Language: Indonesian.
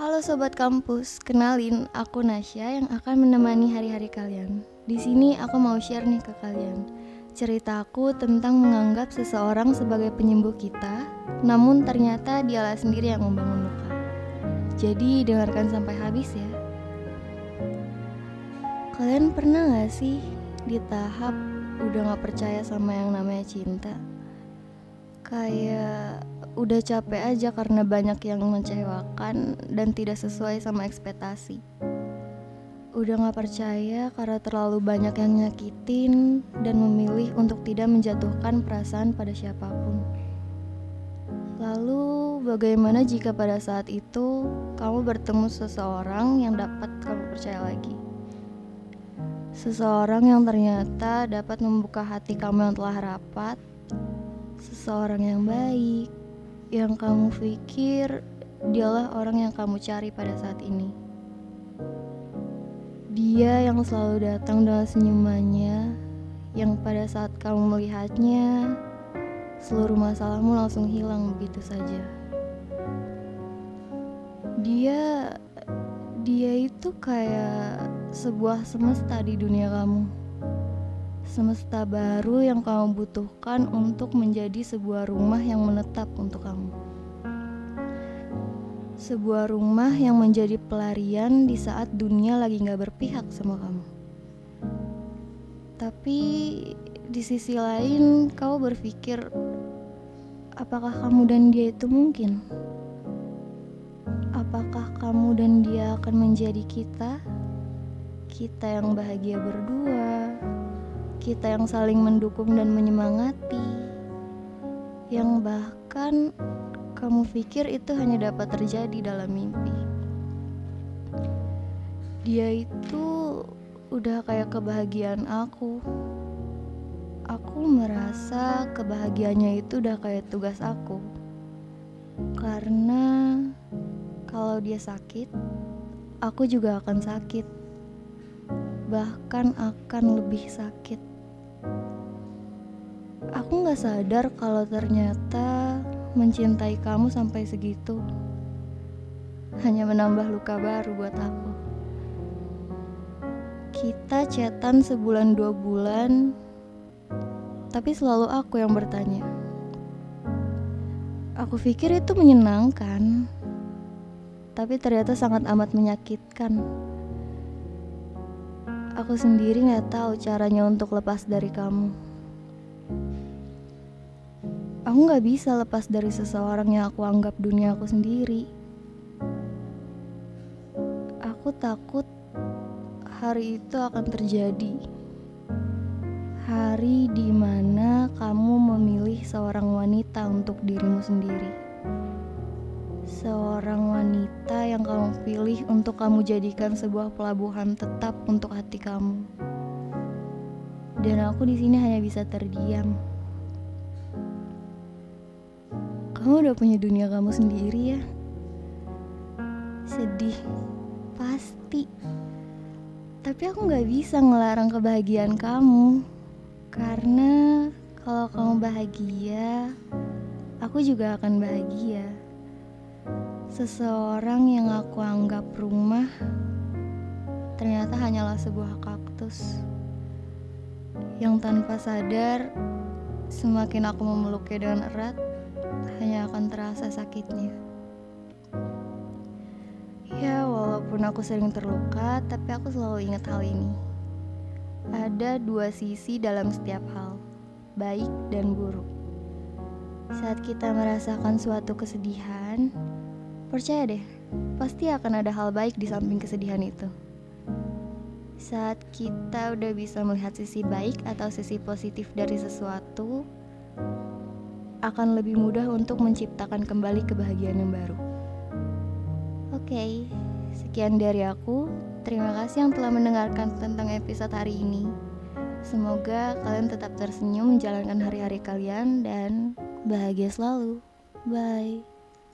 Halo sobat kampus, kenalin aku Nasya yang akan menemani hari-hari kalian. Di sini aku mau share nih ke kalian. Cerita aku tentang menganggap seseorang sebagai penyembuh kita, namun ternyata dialah sendiri yang membangun luka. Jadi dengarkan sampai habis ya. Kalian pernah gak sih di tahap udah gak percaya sama yang namanya cinta? Kayak udah capek aja karena banyak yang mengecewakan dan tidak sesuai sama ekspektasi. Udah gak percaya karena terlalu banyak yang nyakitin dan memilih untuk tidak menjatuhkan perasaan pada siapa pun. Lalu bagaimana jika pada saat itu kamu bertemu seseorang yang dapat kamu percaya lagi? Seseorang yang ternyata dapat membuka hati kamu yang telah rapat, seseorang yang baik, yang kamu pikir dialah orang yang kamu cari pada saat ini. Dia yang selalu datang dengan senyumannya, yang pada saat kamu melihatnya, seluruh masalahmu langsung hilang begitu saja. Dia dia itu kayak sebuah semesta di dunia kamu. Semesta baru yang kamu butuhkan untuk menjadi sebuah rumah yang menetap untuk kamu. Sebuah rumah yang menjadi pelarian di saat dunia lagi gak berpihak sama kamu. Tapi di sisi lain, kau berpikir, apakah kamu dan dia itu mungkin? Apakah kamu dan dia akan menjadi kita? Kita yang bahagia berdua, kita yang saling mendukung dan menyemangati, yang bahkan kamu pikir itu hanya dapat terjadi dalam mimpi. Dia itu udah kayak kebahagiaan aku. Aku merasa kebahagiaannya itu udah kayak tugas aku. Karena kalau dia sakit, aku juga akan sakit. Bahkan akan lebih sakit. Aku gak sadar kalau ternyata mencintai kamu sampai segitu hanya menambah luka baru buat aku. Kita chatan sebulan dua bulan, tapi selalu aku yang bertanya. Aku pikir itu menyenangkan, tapi ternyata sangat amat menyakitkan. Aku sendiri gak tahu caranya untuk lepas dari kamu. Aku gak bisa lepas dari seseorang yang aku anggap dunia aku sendiri. Aku takut hari itu akan terjadi. Hari di mana kamu memilih seorang wanita untuk dirimu sendiri. Seorang wanita yang kamu pilih untuk kamu jadikan sebuah pelabuhan tetap untuk hati kamu. Dan aku di sini hanya bisa terdiam. Kamu udah punya dunia kamu sendiri ya. Sedih, pasti. Tapi aku gak bisa ngelarang kebahagiaan kamu. Karena kalau kamu bahagia, aku juga akan bahagia. Seseorang yang aku anggap rumah ternyata hanyalah sebuah kaktus yang tanpa sadar semakin aku memeluknya dengan erat hanya akan terasa sakitnya. Ya, walaupun aku sering terluka, tapi aku selalu ingat hal ini. Ada dua sisi dalam setiap hal, baik dan buruk. Saat kita merasakan suatu kesedihan, percaya deh, pasti akan ada hal baik di samping kesedihan itu. Saat kita udah bisa melihat sisi baik atau sisi positif dari sesuatu, akan lebih mudah untuk menciptakan kembali kebahagiaan yang baru. Oke, okay, sekian dari aku. Terima kasih yang telah mendengarkan tentang episode hari ini. Semoga kalian tetap tersenyum menjalankan hari-hari kalian dan bahagia selalu. Bye.